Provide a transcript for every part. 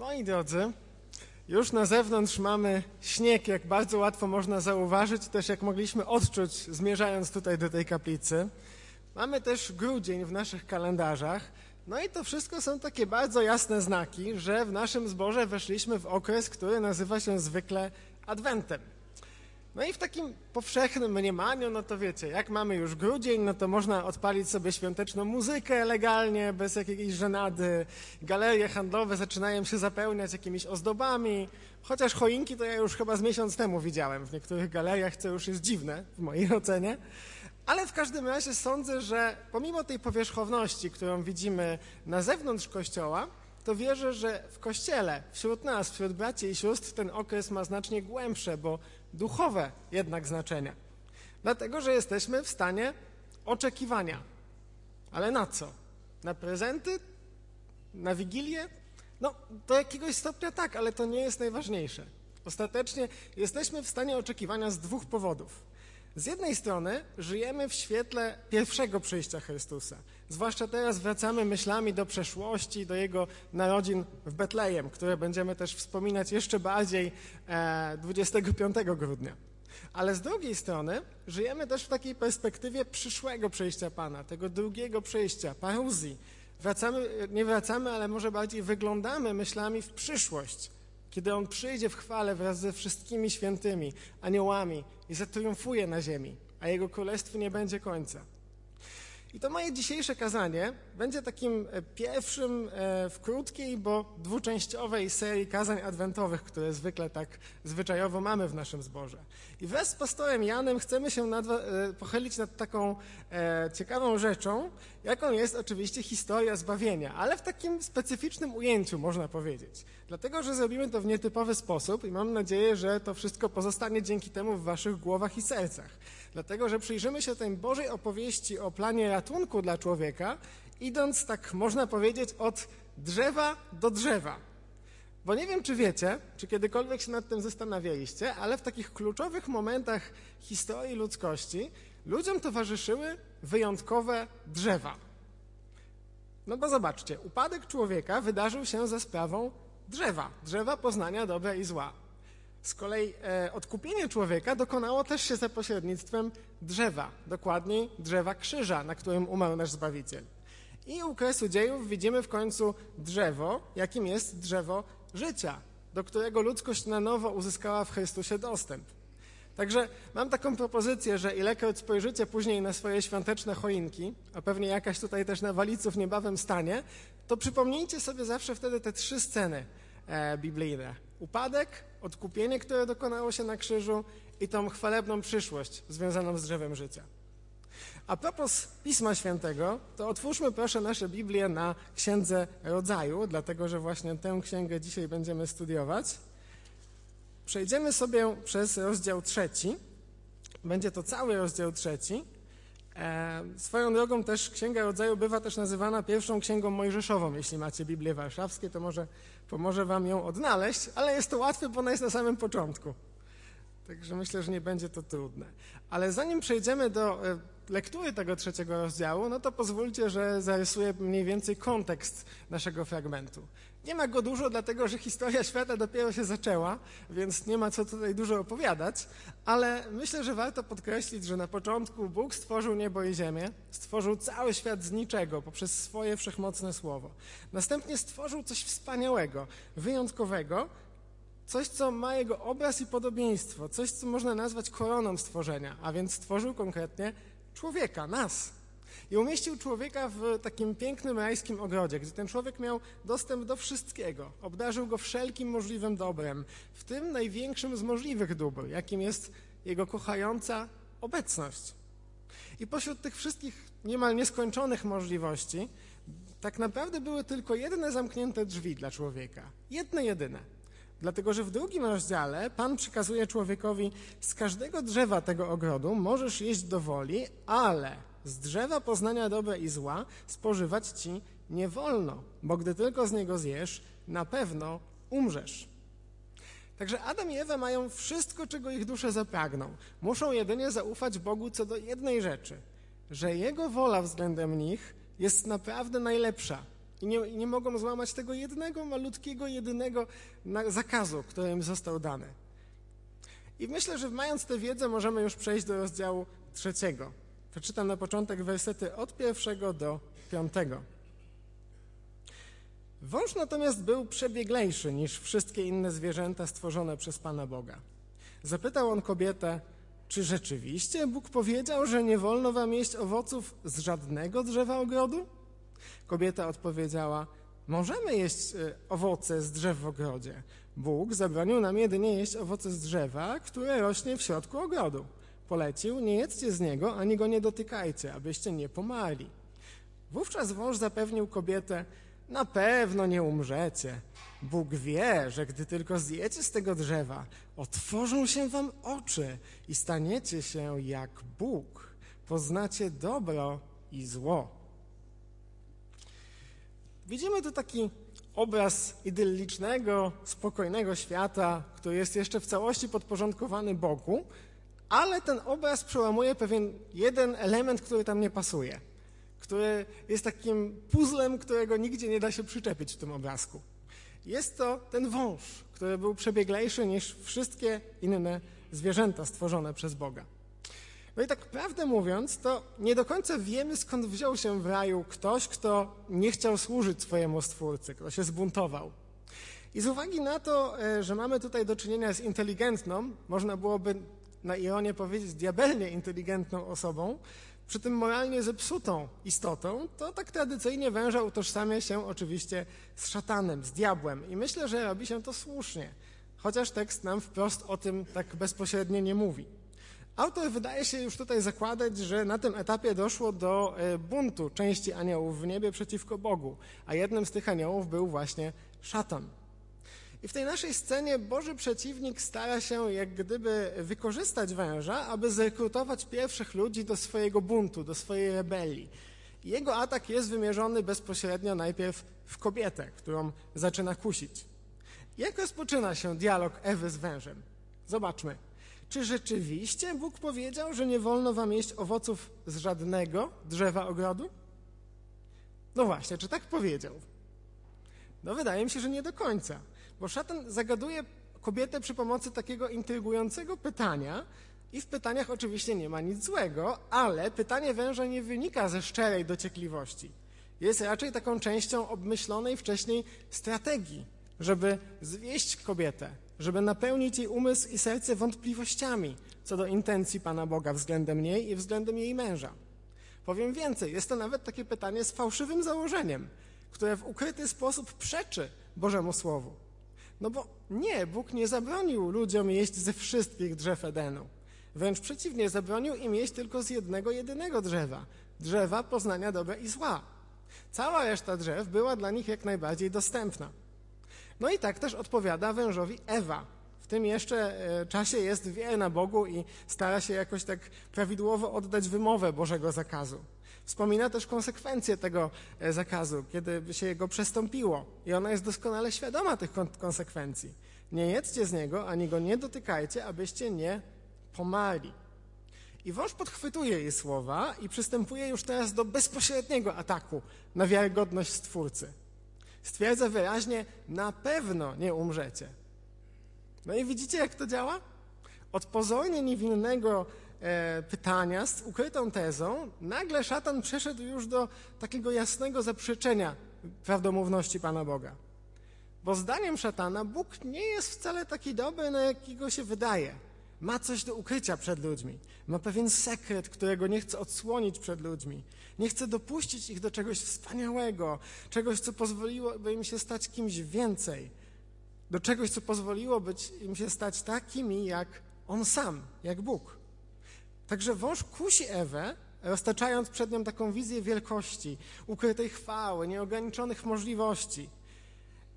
Moi drodzy, już na zewnątrz mamy śnieg, jak bardzo łatwo można zauważyć, też jak mogliśmy odczuć, zmierzając tutaj do tej kaplicy. Mamy też grudzień w naszych kalendarzach. No i to wszystko są takie bardzo jasne znaki, że w naszym zborze weszliśmy w okres, który nazywa się zwykle Adwentem. No i w takim powszechnym mniemaniu, no to wiecie, jak mamy już grudzień, no to można odpalić sobie świąteczną muzykę legalnie, bez jakiejś żenady. Galerie handlowe zaczynają się zapełniać jakimiś ozdobami, chociaż choinki to ja już chyba z miesiąc temu widziałem w niektórych galeriach, co już jest dziwne w mojej ocenie. Ale w każdym razie sądzę, że pomimo tej powierzchowności, którą widzimy na zewnątrz kościoła, to wierzę, że w kościele, wśród nas, wśród braci i sióstr, ten okres ma znacznie głębsze, bo duchowe jednak znaczenie. Dlatego, że jesteśmy w stanie oczekiwania. Ale na co? Na prezenty? Na wigilię? No, do jakiegoś stopnia tak, ale to nie jest najważniejsze. Ostatecznie jesteśmy w stanie oczekiwania z dwóch powodów. Z jednej strony żyjemy w świetle pierwszego przyjścia Chrystusa. Zwłaszcza teraz wracamy myślami do przeszłości, do Jego narodzin w Betlejem, które będziemy też wspominać jeszcze bardziej 25 e, grudnia. Ale z drugiej strony żyjemy też w takiej perspektywie przyszłego przyjścia Pana, tego drugiego przyjścia, paruzji. Wracamy, nie wracamy, ale może bardziej wyglądamy myślami w przyszłość, kiedy On przyjdzie w chwale wraz ze wszystkimi świętymi, aniołami i zatriumfuje na ziemi, a Jego królestwu nie będzie końca. I to moje dzisiejsze kazanie będzie takim e, pierwszym e, w krótkiej, bo dwuczęściowej serii kazań adwentowych, które zwykle tak zwyczajowo mamy w naszym zborze. I wraz z pastorem Janem chcemy się nad, e, pochylić nad taką ciekawą rzeczą, jaką jest oczywiście historia zbawienia, ale w takim specyficznym ujęciu, można powiedzieć. Dlatego, że zrobimy to w nietypowy sposób i mam nadzieję, że to wszystko pozostanie dzięki temu w waszych głowach i sercach. Dlatego, że przyjrzymy się tej Bożej opowieści o planie ratunku dla człowieka, idąc, tak można powiedzieć, od drzewa do drzewa. Bo nie wiem, czy wiecie, czy kiedykolwiek się nad tym zastanawialiście, ale w takich kluczowych momentach historii ludzkości ludziom towarzyszyły wyjątkowe drzewa. No bo zobaczcie, upadek człowieka wydarzył się za sprawą drzewa, drzewa poznania dobra i zła. Z kolei e, odkupienie człowieka dokonało też się za pośrednictwem drzewa, dokładniej drzewa krzyża, na którym umarł nasz Zbawiciel. I u kresu dziejów widzimy w końcu drzewo, jakim jest drzewo życia, do którego ludzkość na nowo uzyskała w Chrystusie dostęp. Także mam taką propozycję, że ilekroć spojrzycie później na swoje świąteczne choinki, a pewnie jakaś tutaj też na waliców niebawem stanie, to przypomnijcie sobie zawsze wtedy te trzy sceny e, biblijne. Upadek, odkupienie, które dokonało się na krzyżu i tą chwalebną przyszłość związaną z drzewem życia. A propos Pisma Świętego, to otwórzmy proszę nasze Biblię na Księdze Rodzaju, dlatego że właśnie tę księgę dzisiaj będziemy studiować. Przejdziemy sobie przez rozdział trzeci. Będzie to cały rozdział trzeci. E, swoją drogą też Księga Rodzaju bywa też nazywana pierwszą księgą mojżeszową. Jeśli macie Biblię warszawskie, to może pomoże wam ją odnaleźć, ale jest to łatwe, bo ona jest na samym początku. Także myślę, że nie będzie to trudne. Ale zanim przejdziemy do e, lektury tego trzeciego rozdziału, no to pozwólcie, że zarysuję mniej więcej kontekst naszego fragmentu. Nie ma go dużo, dlatego że historia świata dopiero się zaczęła, więc nie ma co tutaj dużo opowiadać, ale myślę, że warto podkreślić, że na początku Bóg stworzył niebo i ziemię, stworzył cały świat z niczego poprzez swoje wszechmocne słowo. Następnie stworzył coś wspaniałego, wyjątkowego, coś, co ma jego obraz i podobieństwo, coś, co można nazwać koroną stworzenia, a więc stworzył konkretnie człowieka, nas. I umieścił człowieka w takim pięknym rajskim ogrodzie, gdzie ten człowiek miał dostęp do wszystkiego. Obdarzył go wszelkim możliwym dobrem, w tym największym z możliwych dóbr, jakim jest jego kochająca obecność. I pośród tych wszystkich niemal nieskończonych możliwości, tak naprawdę były tylko jedne zamknięte drzwi dla człowieka. Jedne, jedyne. Dlatego, że w drugim rozdziale Pan przykazuje człowiekowi: Z każdego drzewa tego ogrodu możesz jeść do woli, ale z drzewa poznania dobra i zła spożywać ci nie wolno, bo gdy tylko z niego zjesz, na pewno umrzesz. Także Adam i Ewa mają wszystko, czego ich dusze zapragną. Muszą jedynie zaufać Bogu co do jednej rzeczy, że Jego wola względem nich jest naprawdę najlepsza I nie, nie mogą złamać tego jednego, malutkiego, jedynego zakazu, który im został dany. I myślę, że mając tę wiedzę, możemy już przejść do rozdziału trzeciego. Przeczytam na początek wersety od pierwszego do piątego. Wąż natomiast był przebieglejszy niż wszystkie inne zwierzęta stworzone przez Pana Boga. Zapytał on kobietę, czy rzeczywiście Bóg powiedział, że nie wolno wam jeść owoców z żadnego drzewa ogrodu? Kobieta odpowiedziała, możemy jeść e, owoce z drzew w ogrodzie. Bóg zabronił nam jedynie jeść owoce z drzewa, które rośnie w środku ogrodu. Polecił, nie jedzcie z niego, ani go nie dotykajcie, abyście nie pomarli. Wówczas wąż zapewnił kobietę, na pewno nie umrzecie. Bóg wie, że gdy tylko zjecie z tego drzewa, otworzą się wam oczy i staniecie się jak Bóg. Poznacie dobro i zło. Widzimy tu taki obraz idyllicznego, spokojnego świata, który jest jeszcze w całości podporządkowany Bogu, ale ten obraz przełamuje pewien jeden element, który tam nie pasuje, który jest takim puzzlem, którego nigdzie nie da się przyczepić w tym obrazku. Jest to ten wąż, który był przebieglejszy niż wszystkie inne zwierzęta stworzone przez Boga. No i tak prawdę mówiąc, to nie do końca wiemy, skąd wziął się w raju ktoś, kto nie chciał służyć swojemu Stwórcy, kto się zbuntował. I z uwagi na to, e, że mamy tutaj do czynienia z inteligentną, można byłoby na ironię powiedzieć diabelnie inteligentną osobą, przy tym moralnie zepsutą istotą, to tak tradycyjnie węża utożsamia się oczywiście z szatanem, z diabłem. I myślę, że robi się to słusznie, chociaż tekst nam wprost o tym tak bezpośrednio nie mówi. Autor wydaje się już tutaj zakładać, że na tym etapie doszło do e, buntu części aniołów w niebie przeciwko Bogu, a jednym z tych aniołów był właśnie szatan. I w tej naszej scenie Boży przeciwnik stara się jak gdyby wykorzystać węża, aby zrekrutować pierwszych ludzi do swojego buntu, do swojej rebelii. Jego atak jest wymierzony bezpośrednio najpierw w kobietę, którą zaczyna kusić. Jak rozpoczyna się dialog Ewy z wężem? Zobaczmy. Czy rzeczywiście Bóg powiedział, że nie wolno wam jeść owoców z żadnego drzewa ogrodu? No właśnie, czy tak powiedział? No wydaje mi się, że nie do końca. Bo szatan zagaduje kobietę przy pomocy takiego intrygującego pytania i w pytaniach oczywiście nie ma nic złego, ale pytanie węża nie wynika ze szczerej dociekliwości. Jest raczej taką częścią obmyślonej wcześniej strategii, żeby zwieść kobietę, żeby napełnić jej umysł i serce wątpliwościami co do intencji Pana Boga względem niej i względem jej męża. Powiem więcej, jest to nawet takie pytanie z fałszywym założeniem, które w ukryty sposób przeczy Bożemu Słowu. No bo nie, Bóg nie zabronił ludziom jeść ze wszystkich drzew Edenu. Wręcz przeciwnie, zabronił im jeść tylko z jednego, jedynego drzewa drzewa poznania dobra i zła. Cała reszta drzew była dla nich jak najbardziej dostępna. No i tak też odpowiada wężowi Ewa. W tym jeszcze e, czasie jest wierna Bogu i stara się jakoś tak prawidłowo oddać wymowę Bożego zakazu. Wspomina też konsekwencje tego e, zakazu, kiedy się go przestąpiło i ona jest doskonale świadoma tych konsekwencji. Nie jedzcie z niego, ani go nie dotykajcie, abyście nie pomarli. I wąż podchwytuje jej słowa i przystępuje już teraz do bezpośredniego ataku na wiarygodność Stwórcy. Stwierdza wyraźnie, na pewno nie umrzecie. No i widzicie, jak to działa? Od pozornie niewinnego e, pytania z ukrytą tezą, nagle szatan przeszedł już do takiego jasnego zaprzeczenia prawdomówności Pana Boga. Bo zdaniem szatana Bóg nie jest wcale taki dobry, na jakiego się wydaje. Ma coś do ukrycia przed ludźmi. Ma pewien sekret, którego nie chce odsłonić przed ludźmi. Nie chce dopuścić ich do czegoś wspaniałego, czegoś, co pozwoliłoby im się stać kimś więcej. Do czegoś, co pozwoliłoby im się stać takimi jak On sam, jak Bóg. Także wąż kusi Ewę, roztaczając przed nią taką wizję wielkości, ukrytej chwały, nieograniczonych możliwości.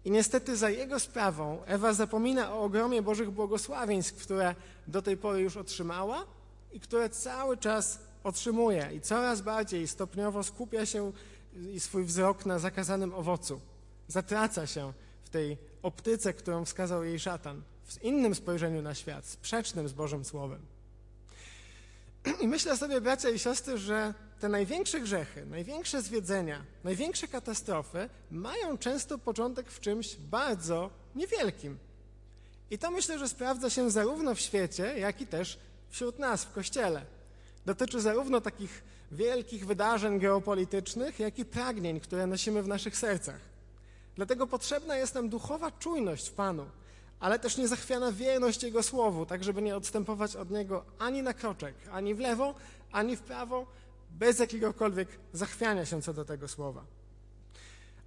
I niestety za jego sprawą Ewa zapomina o ogromie Bożych błogosławieństw, które do tej pory już otrzymała i które cały czas otrzymuje i coraz bardziej stopniowo skupia się i swój wzrok na zakazanym owocu. Zatraca się w tej optyce, którą wskazał jej szatan, w innym spojrzeniu na świat, sprzecznym z Bożym Słowem. I myślę sobie, bracia i siostry, że te największe grzechy, największe zwiedzenia, największe katastrofy mają często początek w czymś bardzo niewielkim. I to myślę, że sprawdza się zarówno w świecie, jak i też wśród nas, w Kościele. Dotyczy zarówno takich wielkich wydarzeń geopolitycznych, jak i pragnień, które nosimy w naszych sercach. Dlatego potrzebna jest nam duchowa czujność w Panu, ale też niezachwiana wierność Jego Słowu, tak żeby nie odstępować od Niego ani na kroczek, ani w lewo, ani w prawo, bez jakiegokolwiek zachwiania się co do tego Słowa.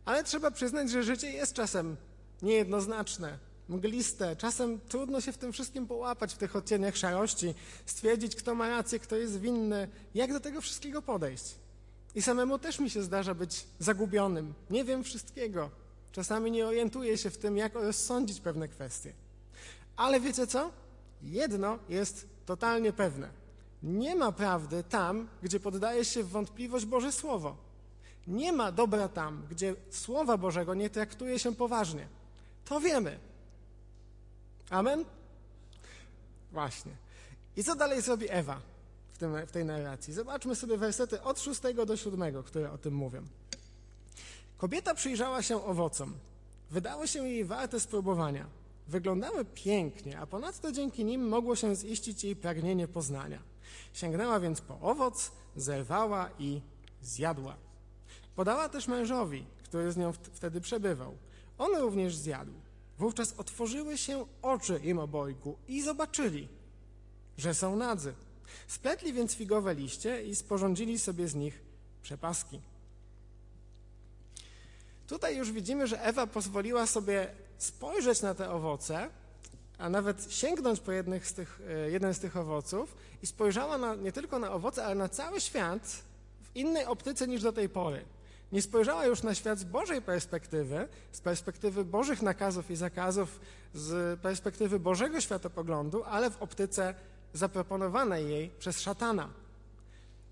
Ale trzeba przyznać, że życie jest czasem niejednoznaczne, mgliste. Czasem trudno się w tym wszystkim połapać, w tych odcieniach szarości, stwierdzić, kto ma rację, kto jest winny, jak do tego wszystkiego podejść. I samemu też mi się zdarza być zagubionym. Nie wiem wszystkiego. Czasami nie orientuję się w tym, jak rozsądzić pewne kwestie. Ale wiecie co? Jedno jest totalnie pewne. Nie ma prawdy tam, gdzie poddaje się w wątpliwość Boże Słowo. Nie ma dobra tam, gdzie Słowa Bożego nie traktuje się poważnie. To wiemy. Amen? Właśnie. I co dalej zrobi Ewa w, tym, w tej narracji? Zobaczmy sobie wersety od 6 do 7, które o tym mówią. Kobieta przyjrzała się owocom. Wydało się jej warte spróbowania. Wyglądały pięknie, a ponadto dzięki nim mogło się ziścić jej pragnienie poznania. Sięgnęła więc po owoc, zerwała i zjadła. Podała też mężowi, który z nią wtedy przebywał. On również zjadł. Wówczas otworzyły się oczy im obojgu i zobaczyli, że są nadzy. Spletli więc figowe liście i sporządzili sobie z nich przepaski. Tutaj już widzimy, że Ewa pozwoliła sobie spojrzeć na te owoce, a nawet sięgnąć po jednych z tych, e, jeden z tych owoców i spojrzała na, nie tylko na owoce, ale na cały świat w innej optyce niż do tej pory. Nie spojrzała już na świat z Bożej perspektywy, z perspektywy Bożych nakazów i zakazów, z perspektywy Bożego światopoglądu, ale w optyce zaproponowanej jej przez szatana.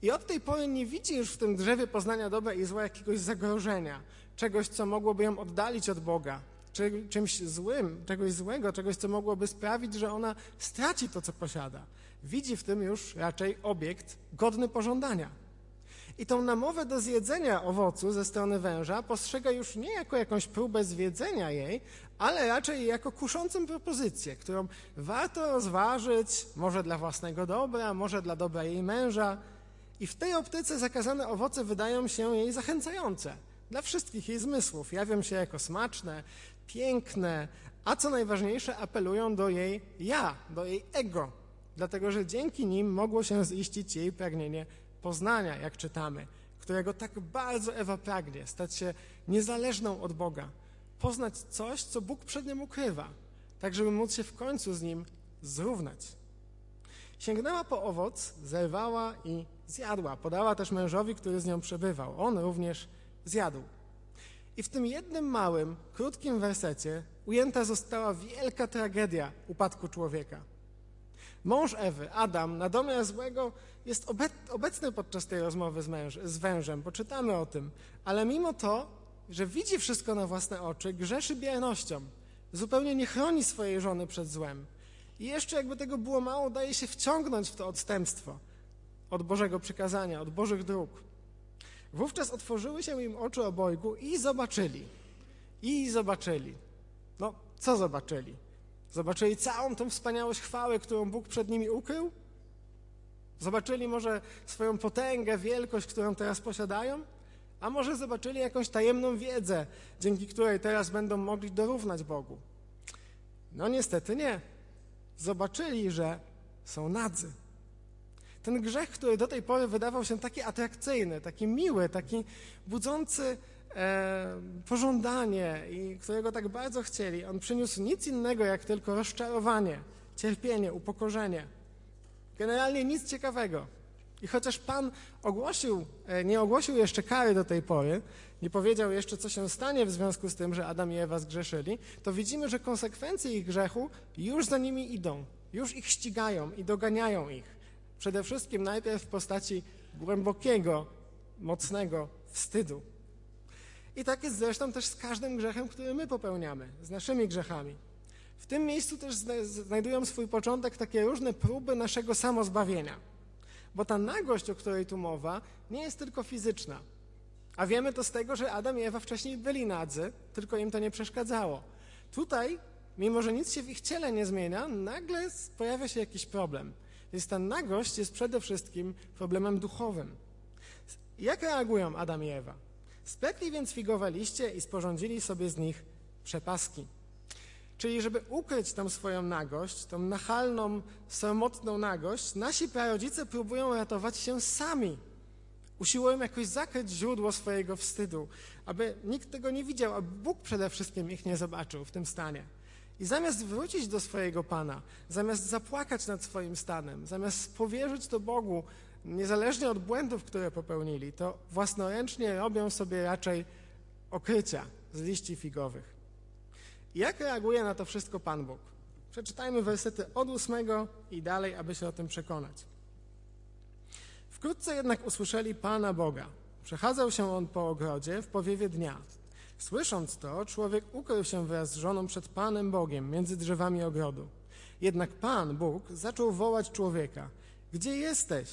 I od tej pory nie widzi już w tym drzewie poznania dobra i zła jakiegoś zagrożenia, czegoś, co mogłoby ją oddalić od Boga, czy, czymś złym, czegoś złego, czegoś, co mogłoby sprawić, że ona straci to, co posiada. Widzi w tym już raczej obiekt godny pożądania. I tą namowę do zjedzenia owocu ze strony węża postrzega już nie jako jakąś próbę zwiedzenia jej, ale raczej jako kuszącą propozycję, którą warto rozważyć, może dla własnego dobra, może dla dobra jej męża. I w tej optyce zakazane owoce wydają się jej zachęcające. Dla wszystkich jej zmysłów jawią się jako smaczne, piękne, a co najważniejsze, apelują do jej ja, do jej ego, dlatego że dzięki nim mogło się ziścić jej pragnienie poznania, jak czytamy, którego tak bardzo Ewa pragnie, stać się niezależną od Boga, poznać coś, co Bóg przed nią ukrywa, tak żeby móc się w końcu z nim zrównać. Sięgnęła po owoc, zerwała i zjadła. Podała też mężowi, który z nią przebywał. On również zjadł. I w tym jednym małym, krótkim wersecie ujęta została wielka tragedia upadku człowieka. Mąż Ewy, Adam, na domiar złego jest obecny podczas tej rozmowy z, męż, z wężem, bo czytamy o tym, ale mimo to, że widzi wszystko na własne oczy, grzeszy biernością, zupełnie nie chroni swojej żony przed złem. I jeszcze jakby tego było mało, daje się wciągnąć w to odstępstwo od Bożego przykazania, od Bożych dróg. Wówczas otworzyły się im oczy obojgu i zobaczyli. I zobaczyli. No, co zobaczyli? Zobaczyli całą tą wspaniałość chwały, którą Bóg przed nimi ukrył? Zobaczyli może swoją potęgę, wielkość, którą teraz posiadają? A może zobaczyli jakąś tajemną wiedzę, dzięki której teraz będą mogli dorównać Bogu? No niestety nie. Zobaczyli, że są nadzy. Ten grzech, który do tej pory wydawał się taki atrakcyjny, taki miły, taki budzący e, pożądanie i którego tak bardzo chcieli, on przyniósł nic innego jak tylko rozczarowanie, cierpienie, upokorzenie. Generalnie nic ciekawego. I chociaż Pan ogłosił, e, nie ogłosił jeszcze kary do tej pory, nie powiedział jeszcze, co się stanie w związku z tym, że Adam i Ewa zgrzeszyli, to widzimy, że konsekwencje ich grzechu już za nimi idą, już ich ścigają i doganiają ich. Przede wszystkim najpierw w postaci głębokiego, mocnego wstydu. I tak jest zresztą też z każdym grzechem, który my popełniamy, z naszymi grzechami. W tym miejscu też znajdują swój początek takie różne próby naszego samozbawienia. Bo ta nagość, o której tu mowa, nie jest tylko fizyczna. A wiemy to z tego, że Adam i Ewa wcześniej byli nadzy, tylko im to nie przeszkadzało. Tutaj, mimo że nic się w ich ciele nie zmienia, nagle pojawia się jakiś problem. Więc ta nagość jest przede wszystkim problemem duchowym. Jak reagują Adam i Ewa? Spletli więc figowe liście i sporządzili sobie z nich przepaski. Czyli żeby ukryć tą swoją nagość, tą nachalną, samotną nagość, nasi prarodzice próbują ratować się sami. Usiłują jakoś zakryć źródło swojego wstydu, aby nikt tego nie widział, aby Bóg przede wszystkim ich nie zobaczył w tym stanie. I zamiast wrócić do swojego Pana, zamiast zapłakać nad swoim stanem, zamiast powierzyć to Bogu, niezależnie od błędów, które popełnili, to własnoręcznie robią sobie raczej okrycia z liści figowych. Jak reaguje na to wszystko Pan Bóg? Przeczytajmy wersety od ósmego i dalej, aby się o tym przekonać. Wkrótce jednak usłyszeli Pana Boga. Przechadzał się on po ogrodzie w powiewie dnia. Słysząc to, człowiek ukrył się wraz z żoną przed Panem Bogiem między drzewami ogrodu. Jednak Pan Bóg zaczął wołać człowieka: Gdzie jesteś?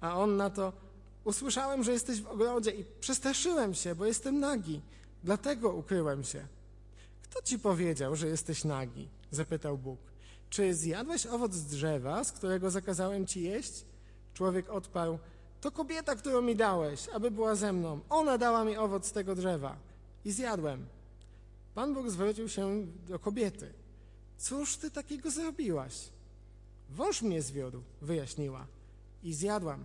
A on na to: Usłyszałem, że jesteś w ogrodzie i przestraszyłem się, bo jestem nagi. Dlatego ukryłem się. Kto ci powiedział, że jesteś nagi? zapytał Bóg. Czy zjadłeś owoc z drzewa, z którego zakazałem ci jeść? Człowiek odparł: To kobieta, którą mi dałeś, aby była ze mną. Ona dała mi owoc z tego drzewa i zjadłem. Pan Bóg zwrócił się do kobiety. Cóż ty takiego zrobiłaś? Wąż mnie zwiódł, wyjaśniła, i zjadłam.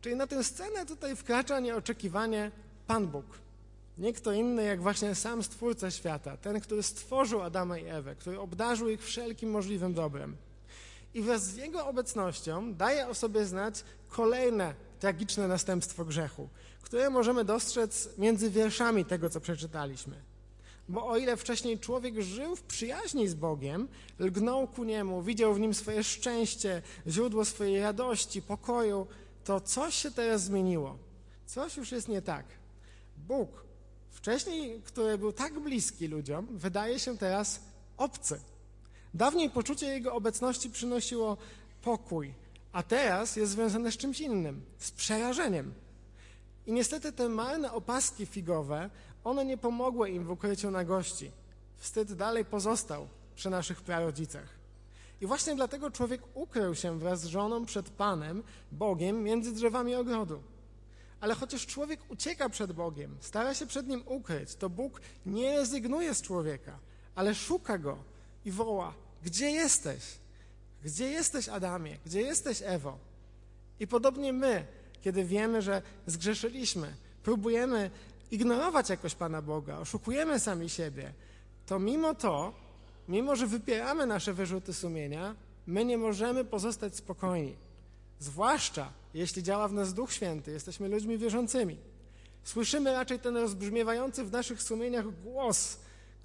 Czyli na tę scenę tutaj wkracza nieoczekiwanie Pan Bóg. Nie kto inny, jak właśnie sam Stwórca świata, ten, który stworzył Adama i Ewę, który obdarzył ich wszelkim możliwym dobrem. I wraz z Jego obecnością daje o sobie znać kolejne tragiczne następstwo grzechu, które możemy dostrzec między wierszami tego, co przeczytaliśmy. Bo o ile wcześniej człowiek żył w przyjaźni z Bogiem, lgnął ku Niemu, widział w Nim swoje szczęście, źródło swojej radości, pokoju, to coś się teraz zmieniło. Coś już jest nie tak. Bóg, wcześniej, który był tak bliski ludziom, wydaje się teraz obcy. Dawniej poczucie Jego obecności przynosiło pokój, a teraz jest związane z czymś innym, z przerażeniem. I niestety te marne opaski figowe, one nie pomogły im w ukryciu nagości. Wstyd dalej pozostał przy naszych prarodzicach. I właśnie dlatego człowiek ukrył się wraz z żoną przed Panem, Bogiem, między drzewami ogrodu. Ale chociaż człowiek ucieka przed Bogiem, stara się przed nim ukryć, to Bóg nie rezygnuje z człowieka, ale szuka go i woła: Gdzie jesteś? Gdzie jesteś, Adamie? Gdzie jesteś, Ewo? I podobnie my, kiedy wiemy, że zgrzeszyliśmy, próbujemy ignorować jakoś Pana Boga, oszukujemy sami siebie, to mimo to, mimo że wypieramy nasze wyrzuty sumienia, my nie możemy pozostać spokojni. Zwłaszcza jeśli działa w nas Duch Święty, jesteśmy ludźmi wierzącymi. Słyszymy raczej ten rozbrzmiewający w naszych sumieniach głos,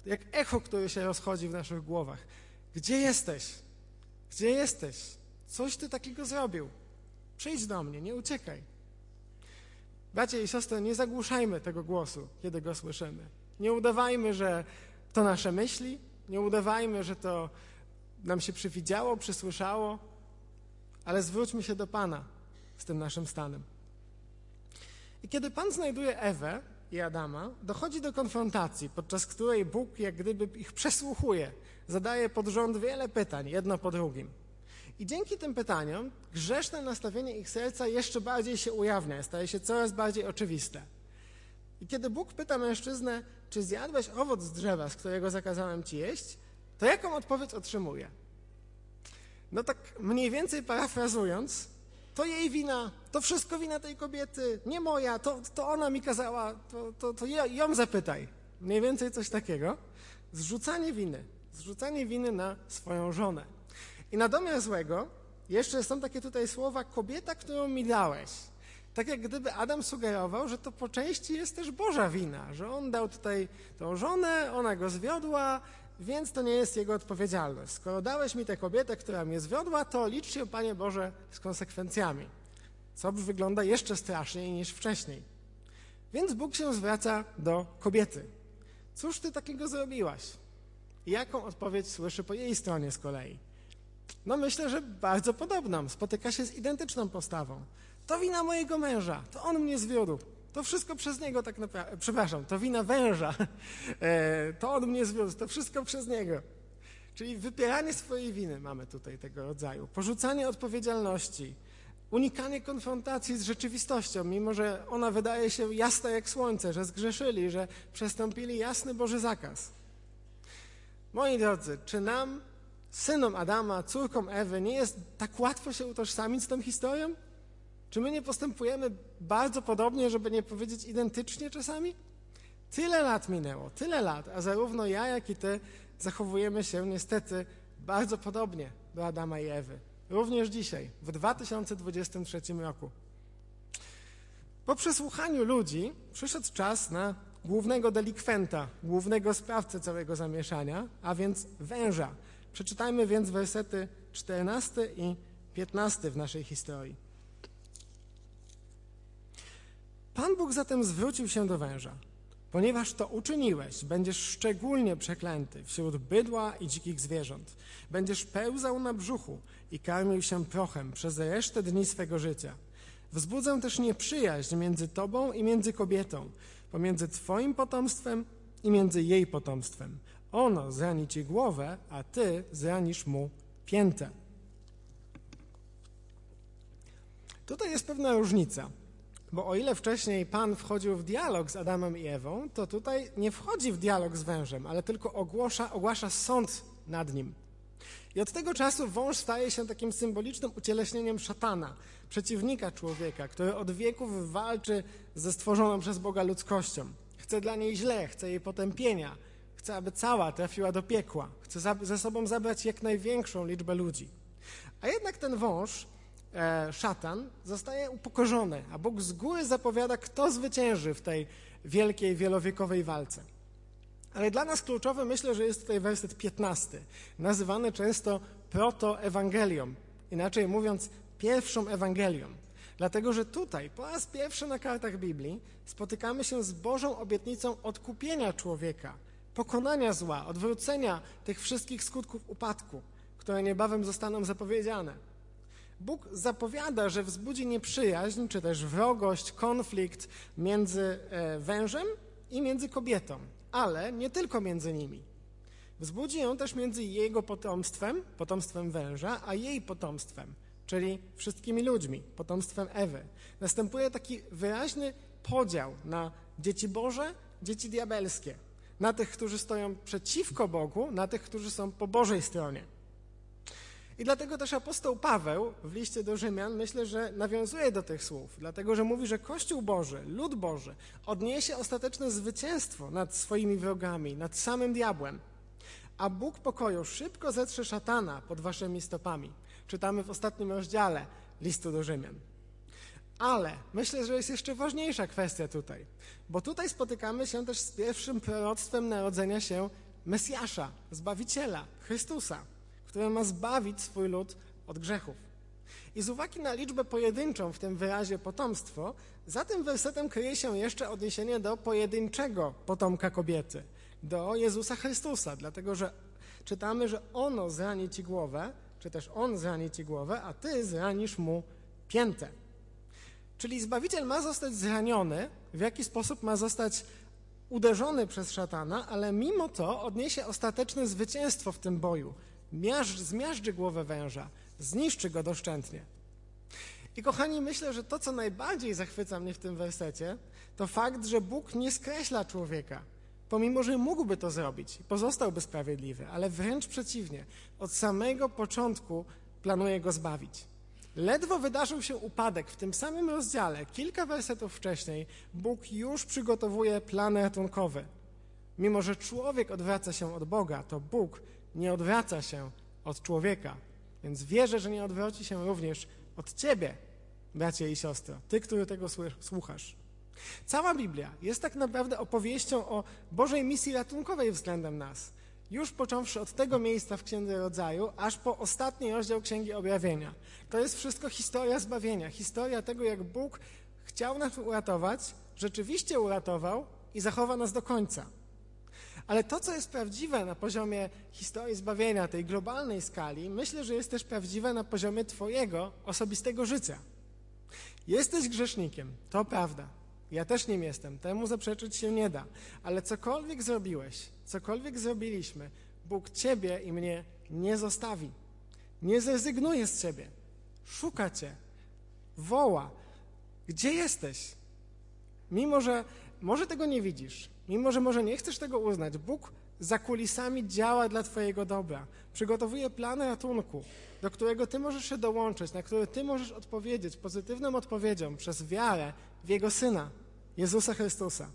jak echo, które się rozchodzi w naszych głowach. Gdzie jesteś? Gdzie jesteś? Coś ty takiego zrobił. Przyjdź do mnie, nie uciekaj. Bracia i siostry, nie zagłuszajmy tego głosu, kiedy go słyszymy. Nie udawajmy, że to nasze myśli, nie udawajmy, że to nam się przywidziało, przysłyszało, ale zwróćmy się do Pana z tym naszym stanem. I kiedy Pan znajduje Ewę i Adama, dochodzi do konfrontacji, podczas której Bóg jak gdyby ich przesłuchuje, zadaje pod rząd wiele pytań, jedno po drugim. I dzięki tym pytaniom grzeszne nastawienie ich serca jeszcze bardziej się ujawnia, staje się coraz bardziej oczywiste. I kiedy Bóg pyta mężczyznę, czy zjadłeś owoc z drzewa, z którego zakazałem ci jeść, to jaką odpowiedź otrzymuje? No tak mniej więcej parafrazując, to jej wina, to wszystko wina tej kobiety, nie moja, to, to ona mi kazała, to, to, to ją zapytaj. Mniej więcej coś takiego. Zrzucanie winy, zrzucanie winy na swoją żonę. I na domiar złego jeszcze są takie tutaj słowa kobieta, którą mi dałeś. Tak jak gdyby Adam sugerował, że to po części jest też Boża wina, że on dał tutaj tą żonę, ona go zwiodła, więc to nie jest jego odpowiedzialność. Skoro dałeś mi tę kobietę, która mnie zwiodła, to licz się, Panie Boże, z konsekwencjami. Co wygląda jeszcze straszniej niż wcześniej. Więc Bóg się zwraca do kobiety. Cóż ty takiego zrobiłaś? I jaką odpowiedź słyszy po jej stronie z kolei? No myślę, że bardzo podobną. Spotyka się z identyczną postawą. To wina mojego męża, to on mnie zwiódł. To wszystko przez niego tak naprawdę, przepraszam, to wina węża, e, to on mnie zwiódł, to wszystko przez niego. Czyli wypieranie swojej winy mamy tutaj tego rodzaju, porzucanie odpowiedzialności, unikanie konfrontacji z rzeczywistością, mimo że ona wydaje się jasna jak słońce, że zgrzeszyli, że przestąpili jasny Boży zakaz. Moi drodzy, czy nam, synom Adama, córkom Ewy, nie jest tak łatwo się utożsamić z tą historią? Czy my nie postępujemy bardzo podobnie, żeby nie powiedzieć identycznie czasami? Tyle lat minęło, tyle lat, a zarówno ja, jak i ty zachowujemy się niestety bardzo podobnie do Adama i Ewy. Również dzisiaj, w 2023 roku. Po przesłuchaniu ludzi przyszedł czas na głównego delikwenta, głównego sprawcę całego zamieszania, a więc węża. Przeczytajmy więc wersety 14 i 15 w naszej historii. Pan Bóg zatem zwrócił się do węża. Ponieważ to uczyniłeś, będziesz szczególnie przeklęty wśród bydła i dzikich zwierząt. Będziesz pełzał na brzuchu i karmił się prochem przez resztę dni swego życia. Wzbudzę też nieprzyjaźń między tobą i między kobietą, pomiędzy twoim potomstwem i między jej potomstwem. Ono zrani ci głowę, a ty zranisz mu piętę. Tutaj jest pewna różnica. Bo o ile wcześniej Pan wchodził w dialog z Adamem i Ewą, to tutaj nie wchodzi w dialog z wężem, ale tylko ogłasza, ogłasza sąd nad nim. I od tego czasu wąż staje się takim symbolicznym ucieleśnieniem szatana, przeciwnika człowieka, który od wieków walczy ze stworzoną przez Boga ludzkością. Chce dla niej źle, chce jej potępienia, chce, aby cała trafiła do piekła, chce ze sobą zabrać jak największą liczbę ludzi. A jednak ten wąż E, szatan, zostaje upokorzony, a Bóg z góry zapowiada, kto zwycięży w tej wielkiej, wielowiekowej walce. Ale dla nas kluczowy myślę, że jest tutaj werset 15, nazywany często protoewangelią, inaczej mówiąc pierwszą Ewangelią. Dlatego, że tutaj po raz pierwszy na kartach Biblii spotykamy się z Bożą obietnicą odkupienia człowieka, pokonania zła, odwrócenia tych wszystkich skutków upadku, które niebawem zostaną zapowiedziane. Bóg zapowiada, że wzbudzi nieprzyjaźń, czy też wrogość, konflikt między e, wężem i między kobietą, ale nie tylko między nimi. Wzbudzi ją też między jego potomstwem, potomstwem węża, a jej potomstwem, czyli wszystkimi ludźmi, potomstwem Ewy. Następuje taki wyraźny podział na dzieci Boże, dzieci diabelskie. Na tych, którzy stoją przeciwko Bogu, na tych, którzy są po Bożej stronie. I dlatego też apostoł Paweł w liście do Rzymian myślę, że nawiązuje do tych słów, dlatego że mówi, że Kościół Boży, lud Boży odniesie ostateczne zwycięstwo nad swoimi wrogami, nad samym diabłem. A Bóg pokoju szybko zetrze szatana pod waszymi stopami. Czytamy w ostatnim rozdziale listu do Rzymian. Ale myślę, że jest jeszcze ważniejsza kwestia tutaj, bo tutaj spotykamy się też z pierwszym proroctwem narodzenia się Mesjasza, Zbawiciela, Chrystusa które ma zbawić swój lud od grzechów. I z uwagi na liczbę pojedynczą w tym wyrazie potomstwo, za tym wersetem kryje się jeszcze odniesienie do pojedynczego potomka kobiety, do Jezusa Chrystusa, dlatego że czytamy, że ono zrani ci głowę, czy też on zrani ci głowę, a ty zranisz mu piętę. Czyli Zbawiciel ma zostać zraniony, w jaki sposób ma zostać uderzony przez szatana, ale mimo to odniesie ostateczne zwycięstwo w tym boju miażdż, zmiażdży głowę węża, zniszczy go doszczętnie. I kochani, myślę, że to, co najbardziej zachwyca mnie w tym wersecie, to fakt, że Bóg nie skreśla człowieka, pomimo, że mógłby to zrobić pozostałby sprawiedliwy, ale wręcz przeciwnie, od samego początku planuje go zbawić. Ledwo wydarzył się upadek w tym samym rozdziale, kilka wersetów wcześniej, Bóg już przygotowuje plan ratunkowy. Mimo, że człowiek odwraca się od Boga, to Bóg nie odwraca się od człowieka. Więc wierzę, że nie odwróci się również od ciebie, bracie i siostro, ty, który tego słuchasz. Cała Biblia jest tak naprawdę opowieścią o Bożej misji ratunkowej względem nas. Już począwszy od tego miejsca w Księdze Rodzaju, aż po ostatni rozdział Księgi Objawienia. To jest wszystko historia zbawienia, historia tego, jak Bóg chciał nas uratować, rzeczywiście uratował i zachowa nas do końca. Ale to, co jest prawdziwe na poziomie historii zbawienia, tej globalnej skali, myślę, że jest też prawdziwe na poziomie Twojego osobistego życia. Jesteś grzesznikiem, to prawda. Ja też nim jestem, temu zaprzeczyć się nie da. Ale cokolwiek zrobiłeś, cokolwiek zrobiliśmy, Bóg Ciebie i mnie nie zostawi. Nie zrezygnuje z Ciebie. Szuka Cię. Woła. Gdzie jesteś? Mimo, że może tego nie widzisz, mimo, że może nie chcesz tego uznać, Bóg za kulisami działa dla Twojego dobra. Przygotowuje plan ratunku, do którego Ty możesz się dołączyć, na który Ty możesz odpowiedzieć pozytywną odpowiedzią przez wiarę w Jego Syna, Jezusa Chrystusa.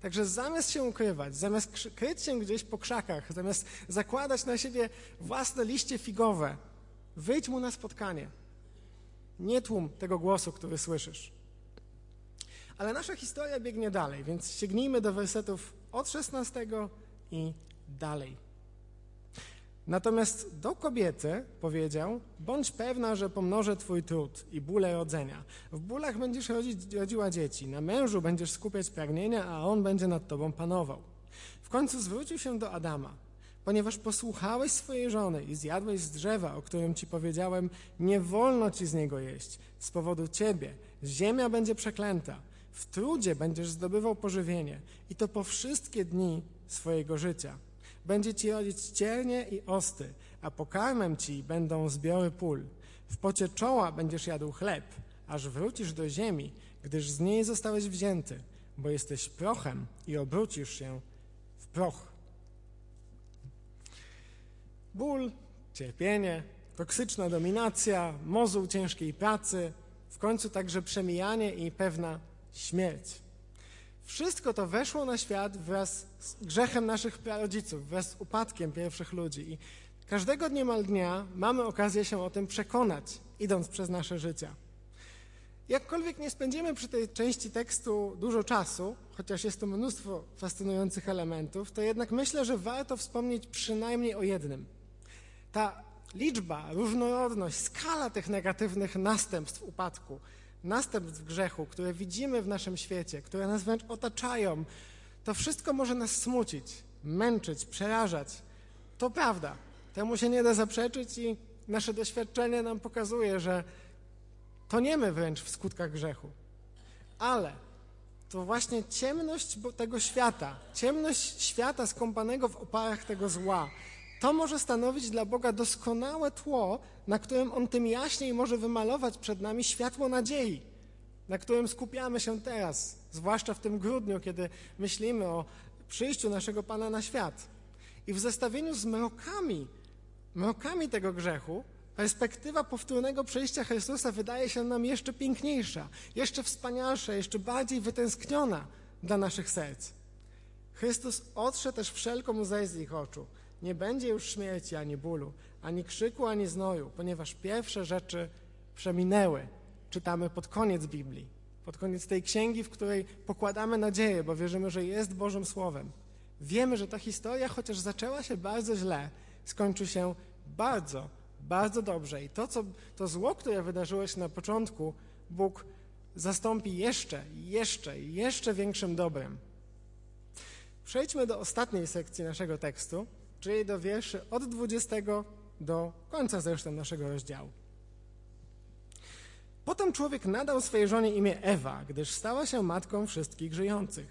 Także zamiast się ukrywać, zamiast kryć się gdzieś po krzakach, zamiast zakładać na siebie własne liście figowe, wyjdź mu na spotkanie. Nie tłum tego głosu, który słyszysz. Ale nasza historia biegnie dalej, więc sięgnijmy do wersetów od 16 i dalej. Natomiast do kobiety powiedział: Bądź pewna, że pomnożę Twój trud i bóle rodzenia. W bólach będziesz rodzić, rodziła dzieci, na mężu będziesz skupiać pragnienia, a on będzie nad Tobą panował. W końcu zwrócił się do Adama. Ponieważ posłuchałeś swojej żony i zjadłeś z drzewa, o którym ci powiedziałem, nie wolno ci z niego jeść. Z powodu ciebie ziemia będzie przeklęta. W trudzie będziesz zdobywał pożywienie i to po wszystkie dni swojego życia. Będzie ci rodzić ciernie i osty, a pokarmem ci będą zbiory pól. W pocie czoła będziesz jadł chleb, aż wrócisz do ziemi, gdyż z niej zostałeś wzięty, bo jesteś prochem i obrócisz się w proch. Ból, cierpienie, toksyczna dominacja, mozuł ciężkiej pracy, w końcu także przemijanie i pewna śmierć. Wszystko to weszło na świat wraz z grzechem naszych prarodziców, wraz z upadkiem pierwszych ludzi. I każdego niemal dnia mamy okazję się o tym przekonać, idąc przez nasze życia. Jakkolwiek nie spędzimy przy tej części tekstu dużo czasu, chociaż jest tu mnóstwo fascynujących elementów, to jednak myślę, że warto wspomnieć przynajmniej o jednym. Ta liczba, różnorodność, skala tych negatywnych następstw upadku, następstw grzechu, które widzimy w naszym świecie, które nas wręcz otaczają, to wszystko może nas smucić, męczyć, przerażać. To prawda. Temu się nie da zaprzeczyć i nasze doświadczenie nam pokazuje, że toniemy wręcz w skutkach grzechu. Ale to właśnie ciemność tego świata, ciemność świata skąpanego w oparach tego zła, to może stanowić dla Boga doskonałe tło, na którym On tym jaśniej może wymalować przed nami światło nadziei, na którym skupiamy się teraz, zwłaszcza w tym grudniu, kiedy myślimy o przyjściu naszego Pana na świat. I w zestawieniu z mrokami, mrokami tego grzechu, perspektywa powtórnego przyjścia Chrystusa wydaje się nam jeszcze piękniejsza, jeszcze wspanialsza, jeszcze bardziej wytęskniona dla naszych serc. Chrystus otrze też wszelką łzę z ich oczu. Nie będzie już śmierci ani bólu, ani krzyku, ani znoju, ponieważ pierwsze rzeczy przeminęły. Czytamy pod koniec Biblii, pod koniec tej księgi, w której pokładamy nadzieję, bo wierzymy, że jest Bożym Słowem. Wiemy, że ta historia, chociaż zaczęła się bardzo źle, skończy się bardzo, bardzo dobrze. I to, co, to zło, które wydarzyło się na początku, Bóg zastąpi jeszcze, jeszcze, jeszcze większym dobrem. Przejdźmy do ostatniej sekcji naszego tekstu, czyli do wierszy od 20 do końca zresztą naszego rozdziału. Potem człowiek nadał swojej żonie imię Ewa, gdyż stała się matką wszystkich żyjących.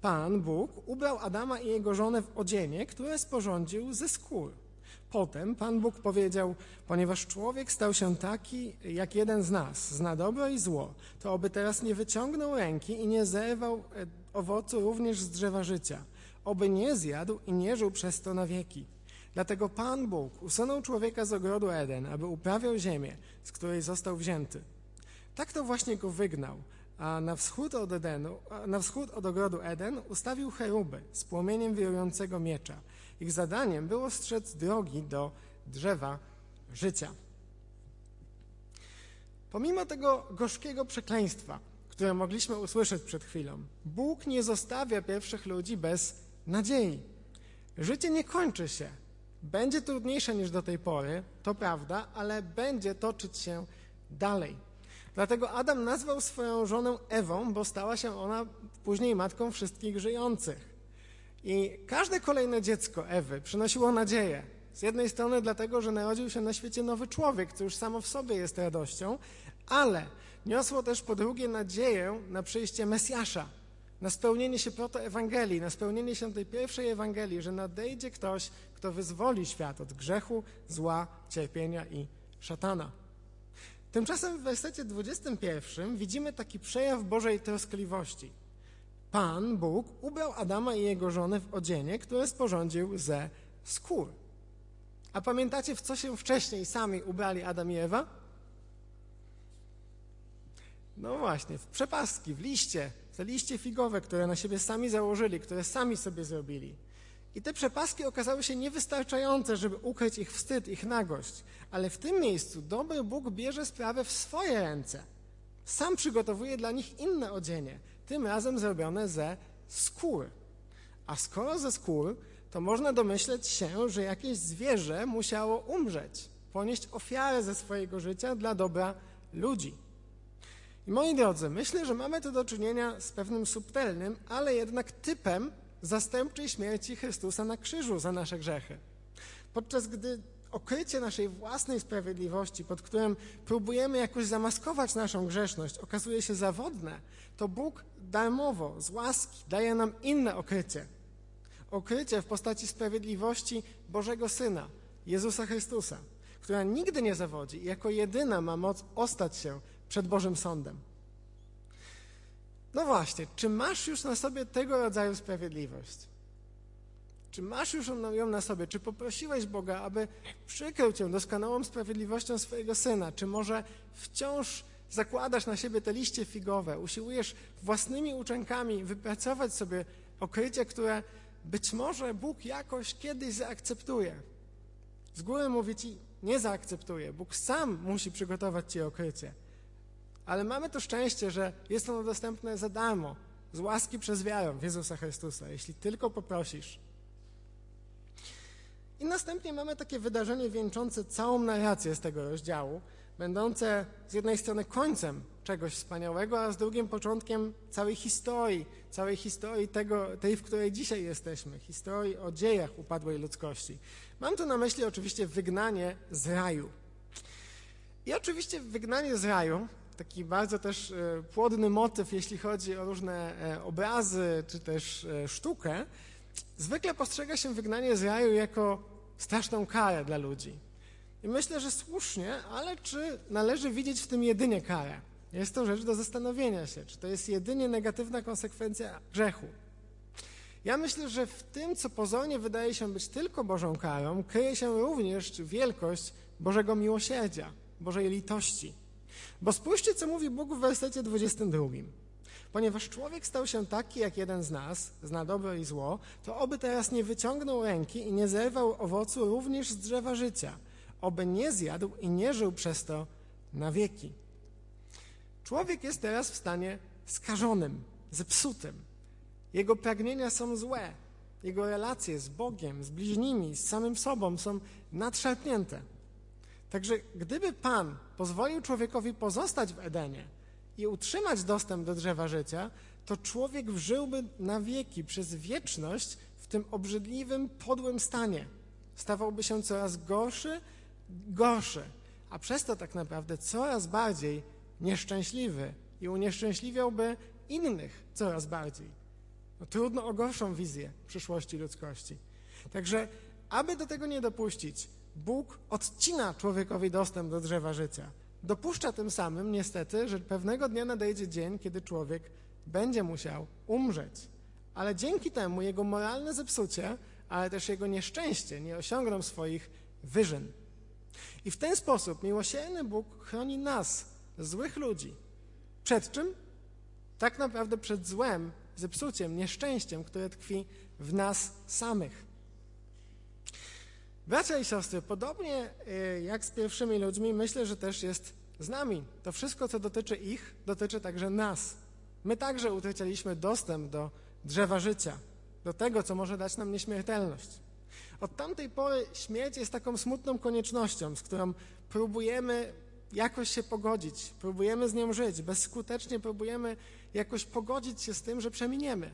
Pan Bóg ubrał Adama i jego żonę w odzienie, które sporządził ze skór. Potem Pan Bóg powiedział, ponieważ człowiek stał się taki jak jeden z nas, zna dobro i zło, to oby teraz nie wyciągnął ręki i nie zerwał e, owocu również z drzewa życia, oby nie zjadł i nie żył przez to na wieki. Dlatego Pan Bóg usunął człowieka z ogrodu Eden, aby uprawiał ziemię, z której został wzięty. Tak to właśnie go wygnał, a na wschód od, Edenu, na wschód od ogrodu Eden ustawił cheruby z płomieniem wirującego miecza. Ich zadaniem było strzec drogi do drzewa życia. Pomimo tego gorzkiego przekleństwa, które mogliśmy usłyszeć przed chwilą, Bóg nie zostawia pierwszych ludzi bez nadziei. Życie nie kończy się. Będzie trudniejsze niż do tej pory, to prawda, ale będzie toczyć się dalej. Dlatego Adam nazwał swoją żonę Ewą, bo stała się ona później matką wszystkich żyjących. I każde kolejne dziecko Ewy przynosiło nadzieję. Z jednej strony dlatego, że narodził się na świecie nowy człowiek, co już samo w sobie jest radością, ale niosło też po drugie nadzieję na przyjście Mesjasza, na spełnienie się protoewangelii, na spełnienie się tej pierwszej Ewangelii, że nadejdzie ktoś, kto wyzwoli świat od grzechu, zła, cierpienia i szatana. Tymczasem w wersecie 21 widzimy taki przejaw Bożej troskliwości. Pan, Bóg, ubrał Adama i jego żonę w odzienie, które sporządził ze skór. A pamiętacie, w co się wcześniej sami ubrali Adam i Ewa? No właśnie, w przepaski, w liście, te liście figowe, które na siebie sami założyli, które sami sobie zrobili. I te przepaski okazały się niewystarczające, żeby ukryć ich wstyd, ich nagość. Ale w tym miejscu dobry Bóg bierze sprawę w swoje ręce. Sam przygotowuje dla nich inne odzienie, tym razem zrobione ze skór. A skoro ze skór, to można domyśleć się, że jakieś zwierzę musiało umrzeć, ponieść ofiarę ze swojego życia dla dobra ludzi. I moi drodzy, myślę, że mamy tu do czynienia z pewnym subtelnym, ale jednak typem zastępczej śmierci Chrystusa na krzyżu za nasze grzechy. Podczas gdy okrycie naszej własnej sprawiedliwości, pod którym próbujemy jakoś zamaskować naszą grzeszność, okazuje się zawodne, to Bóg darmowo, z łaski daje nam inne okrycie. Okrycie w postaci sprawiedliwości Bożego Syna, Jezusa Chrystusa, która nigdy nie zawodzi i jako jedyna ma moc ostać się przed Bożym Sądem. No właśnie, czy masz już na sobie tego rodzaju sprawiedliwość? Czy masz już ją na sobie? Czy poprosiłeś Boga, aby przykrył cię doskonałą sprawiedliwością swojego Syna? Czy może wciąż zakładasz na siebie te liście figowe, usiłujesz własnymi uczynkami wypracować sobie okrycie, które być może Bóg jakoś kiedyś zaakceptuje? Z góry mówi ci, nie zaakceptuje. Bóg sam musi przygotować ci okrycie. Ale mamy to szczęście, że jest ono dostępne za darmo, z łaski przez wiarę w Jezusa Chrystusa, jeśli tylko poprosisz. I następnie mamy takie wydarzenie wieńczące całą narrację z tego rozdziału, będące z jednej strony końcem czegoś wspaniałego, a z drugim początkiem całej historii, całej historii tego, tej, w której dzisiaj jesteśmy, historii o dziejach upadłej ludzkości. Mam tu na myśli oczywiście wygnanie z raju. I oczywiście wygnanie z raju taki bardzo też e, płodny motyw, jeśli chodzi o różne e, obrazy czy też e, sztukę, zwykle postrzega się wygnanie z raju jako straszną karę dla ludzi. I myślę, że słusznie, ale czy należy widzieć w tym jedynie karę? Jest to rzecz do zastanowienia się, czy to jest jedynie negatywna konsekwencja grzechu. Ja myślę, że w tym, co pozornie wydaje się być tylko Bożą karą, kryje się również wielkość Bożego miłosierdzia, Bożej litości. Bo spójrzcie, co mówi Bóg w wersecie 22. Ponieważ człowiek stał się taki jak jeden z nas, zna dobro i zło, to oby teraz nie wyciągnął ręki i nie zerwał owocu również z drzewa życia, oby nie zjadł i nie żył przez to na wieki. Człowiek jest teraz w stanie skażonym, zepsutym. Jego pragnienia są złe. Jego relacje z Bogiem, z bliźnimi, z samym sobą są nadszarpnięte. Także gdyby Pan pozwolił człowiekowi pozostać w Edenie i utrzymać dostęp do drzewa życia, to człowiek żyłby na wieki, przez wieczność w tym obrzydliwym, podłym stanie. Stawałby się coraz gorszy, gorszy, a przez to tak naprawdę coraz bardziej nieszczęśliwy i unieszczęśliwiałby innych coraz bardziej. No, trudno o gorszą wizję przyszłości ludzkości. Także, aby do tego nie dopuścić, Bóg odcina człowiekowi dostęp do drzewa życia. Dopuszcza tym samym, niestety, że pewnego dnia nadejdzie dzień, kiedy człowiek będzie musiał umrzeć. Ale dzięki temu jego moralne zepsucie, ale też jego nieszczęście nie osiągną swoich wyżyn. I w ten sposób miłosierny Bóg chroni nas, złych ludzi. Przed czym? Tak naprawdę przed złem, zepsuciem, nieszczęściem, które tkwi w nas samych. Bracia i siostry, podobnie y, jak z pierwszymi ludźmi, myślę, że też jest z nami. To wszystko, co dotyczy ich, dotyczy także nas. My także utraciliśmy dostęp do drzewa życia, do tego, co może dać nam nieśmiertelność. Od tamtej pory śmierć jest taką smutną koniecznością, z którą próbujemy jakoś się pogodzić, próbujemy z nią żyć, bezskutecznie próbujemy jakoś pogodzić się z tym, że przeminiemy.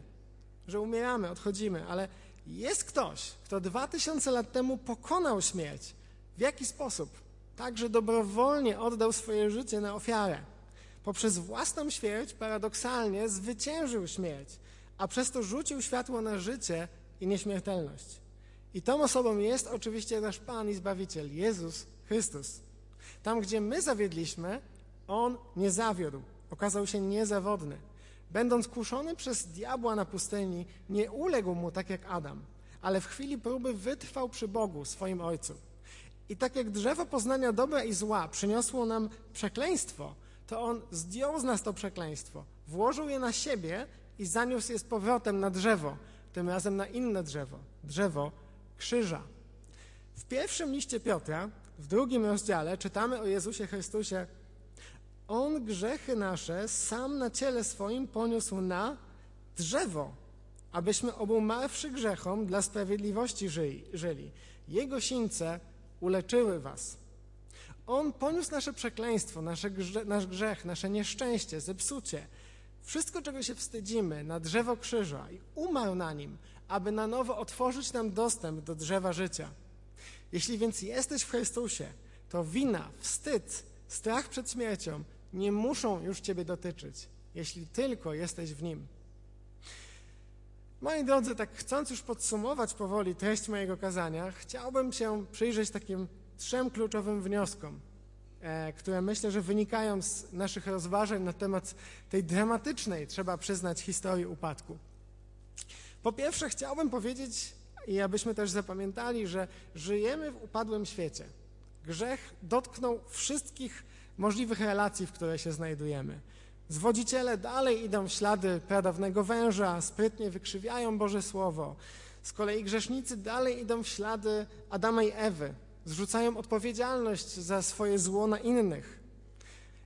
że umieramy, odchodzimy, ale jest ktoś, kto dwa tysiące lat temu pokonał śmierć. W jaki sposób? Tak, że dobrowolnie oddał swoje życie na ofiarę. Poprzez własną śmierć paradoksalnie zwyciężył śmierć, a przez to rzucił światło na życie i nieśmiertelność. I tą osobą jest oczywiście nasz Pan i Zbawiciel, Jezus Chrystus. Tam, gdzie my zawiedliśmy, On nie zawiódł, okazał się niezawodny. Będąc kuszony przez diabła na pustyni, nie uległ mu tak jak Adam, ale w chwili próby wytrwał przy Bogu, swoim Ojcu. I tak jak drzewo poznania dobra i zła przyniosło nam przekleństwo, to On zdjął z nas to przekleństwo, włożył je na siebie i zaniósł je z powrotem na drzewo, tym razem na inne drzewo, drzewo krzyża. W pierwszym liście Piotra, w drugim rozdziale, czytamy o Jezusie Chrystusie. On grzechy nasze sam na ciele swoim poniósł na drzewo, abyśmy obumarwszy grzechom dla sprawiedliwości żyli. Jego sińce uleczyły was. On poniósł nasze przekleństwo, nasze grze, nasz grzech, nasze nieszczęście, zepsucie, wszystko, czego się wstydzimy, na drzewo krzyża i umarł na nim, aby na nowo otworzyć nam dostęp do drzewa życia. Jeśli więc jesteś w Chrystusie, to wina, wstyd, strach przed śmiercią nie muszą już Ciebie dotyczyć, jeśli tylko jesteś w Nim. Moi drodzy, tak chcąc już podsumować powoli treść mojego kazania, chciałbym się przyjrzeć takim trzem kluczowym wnioskom, e, które myślę, że wynikają z naszych rozważań na temat tej dramatycznej, trzeba przyznać, historii upadku. Po pierwsze, chciałbym powiedzieć, i abyśmy też zapamiętali, że żyjemy w upadłym świecie. Grzech dotknął wszystkich możliwych relacji, w której się znajdujemy. Zwodziciele dalej idą w ślady pradawnego węża, sprytnie wykrzywiają Boże Słowo. Z kolei grzesznicy dalej idą w ślady Adama i Ewy, zrzucają odpowiedzialność za swoje zło na innych.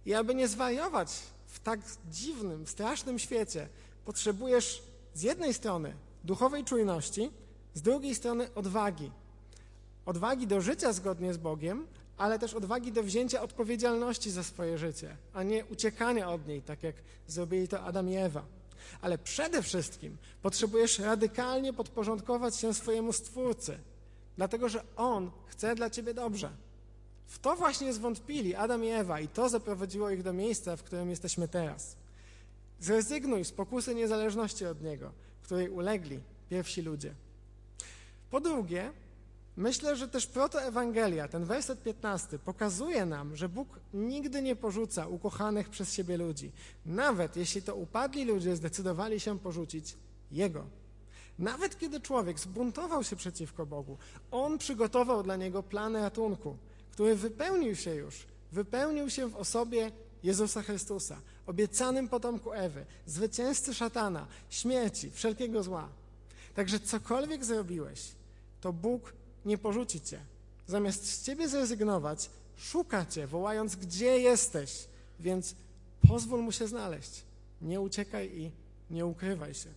I aby nie zwariować w tak dziwnym, strasznym świecie, potrzebujesz z jednej strony duchowej czujności, z drugiej strony odwagi. Odwagi do życia zgodnie z Bogiem, ale też odwagi do wzięcia odpowiedzialności za swoje życie, a nie uciekania od niej, tak jak zrobili to Adam i Ewa. Ale przede wszystkim potrzebujesz radykalnie podporządkować się swojemu Stwórcy, dlatego że On chce dla ciebie dobrze. W to właśnie zwątpili Adam i Ewa i to zaprowadziło ich do miejsca, w którym jesteśmy teraz. Zrezygnuj z pokusy niezależności od Niego, której ulegli pierwsi ludzie. Po drugie, myślę, że też protoewangelia, ten werset 15, pokazuje nam, że Bóg nigdy nie porzuca ukochanych przez siebie ludzi, nawet jeśli to upadli ludzie zdecydowali się porzucić Jego. Nawet kiedy człowiek zbuntował się przeciwko Bogu, On przygotował dla niego plan ratunku, który wypełnił się już, wypełnił się w osobie Jezusa Chrystusa, obiecanym potomku Ewy, zwycięzcy szatana, śmierci, wszelkiego zła. Także cokolwiek zrobiłeś, to Bóg nie porzuci cię. Zamiast z ciebie zrezygnować, szuka cię, wołając, gdzie jesteś. Więc pozwól mu się znaleźć. Nie uciekaj i nie ukrywaj się.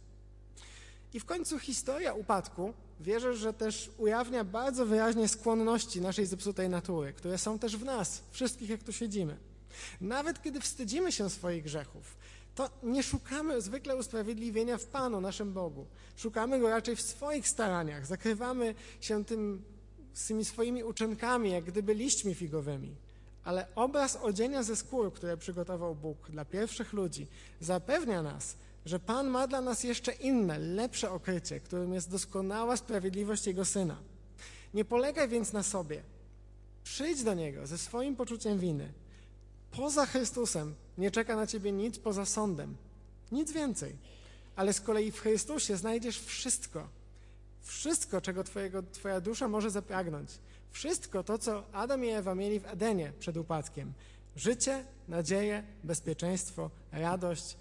I w końcu historia upadku wierzę, że też ujawnia bardzo wyraźnie skłonności naszej zepsutej natury, które są też w nas, wszystkich jak tu siedzimy. Nawet kiedy wstydzimy się swoich grzechów, to nie szukamy zwykle usprawiedliwienia w Panu, naszym Bogu. Szukamy go raczej w swoich staraniach. Zakrywamy się tym, tymi swoimi uczynkami, jak gdyby liśćmi figowymi. Ale obraz odzienia ze skór, które przygotował Bóg dla pierwszych ludzi, zapewnia nas, że Pan ma dla nas jeszcze inne, lepsze okrycie, którym jest doskonała sprawiedliwość Jego Syna. Nie polegaj więc na sobie. Przyjdź do Niego ze swoim poczuciem winy. Poza Chrystusem nie czeka na ciebie nic poza sądem. Nic więcej. Ale z kolei w Chrystusie znajdziesz wszystko. Wszystko, czego twojego, twoja dusza może zapragnąć. Wszystko to, co Adam i Ewa mieli w Edenie przed upadkiem. Życie, nadzieję, bezpieczeństwo, radość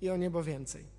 i o niebo więcej.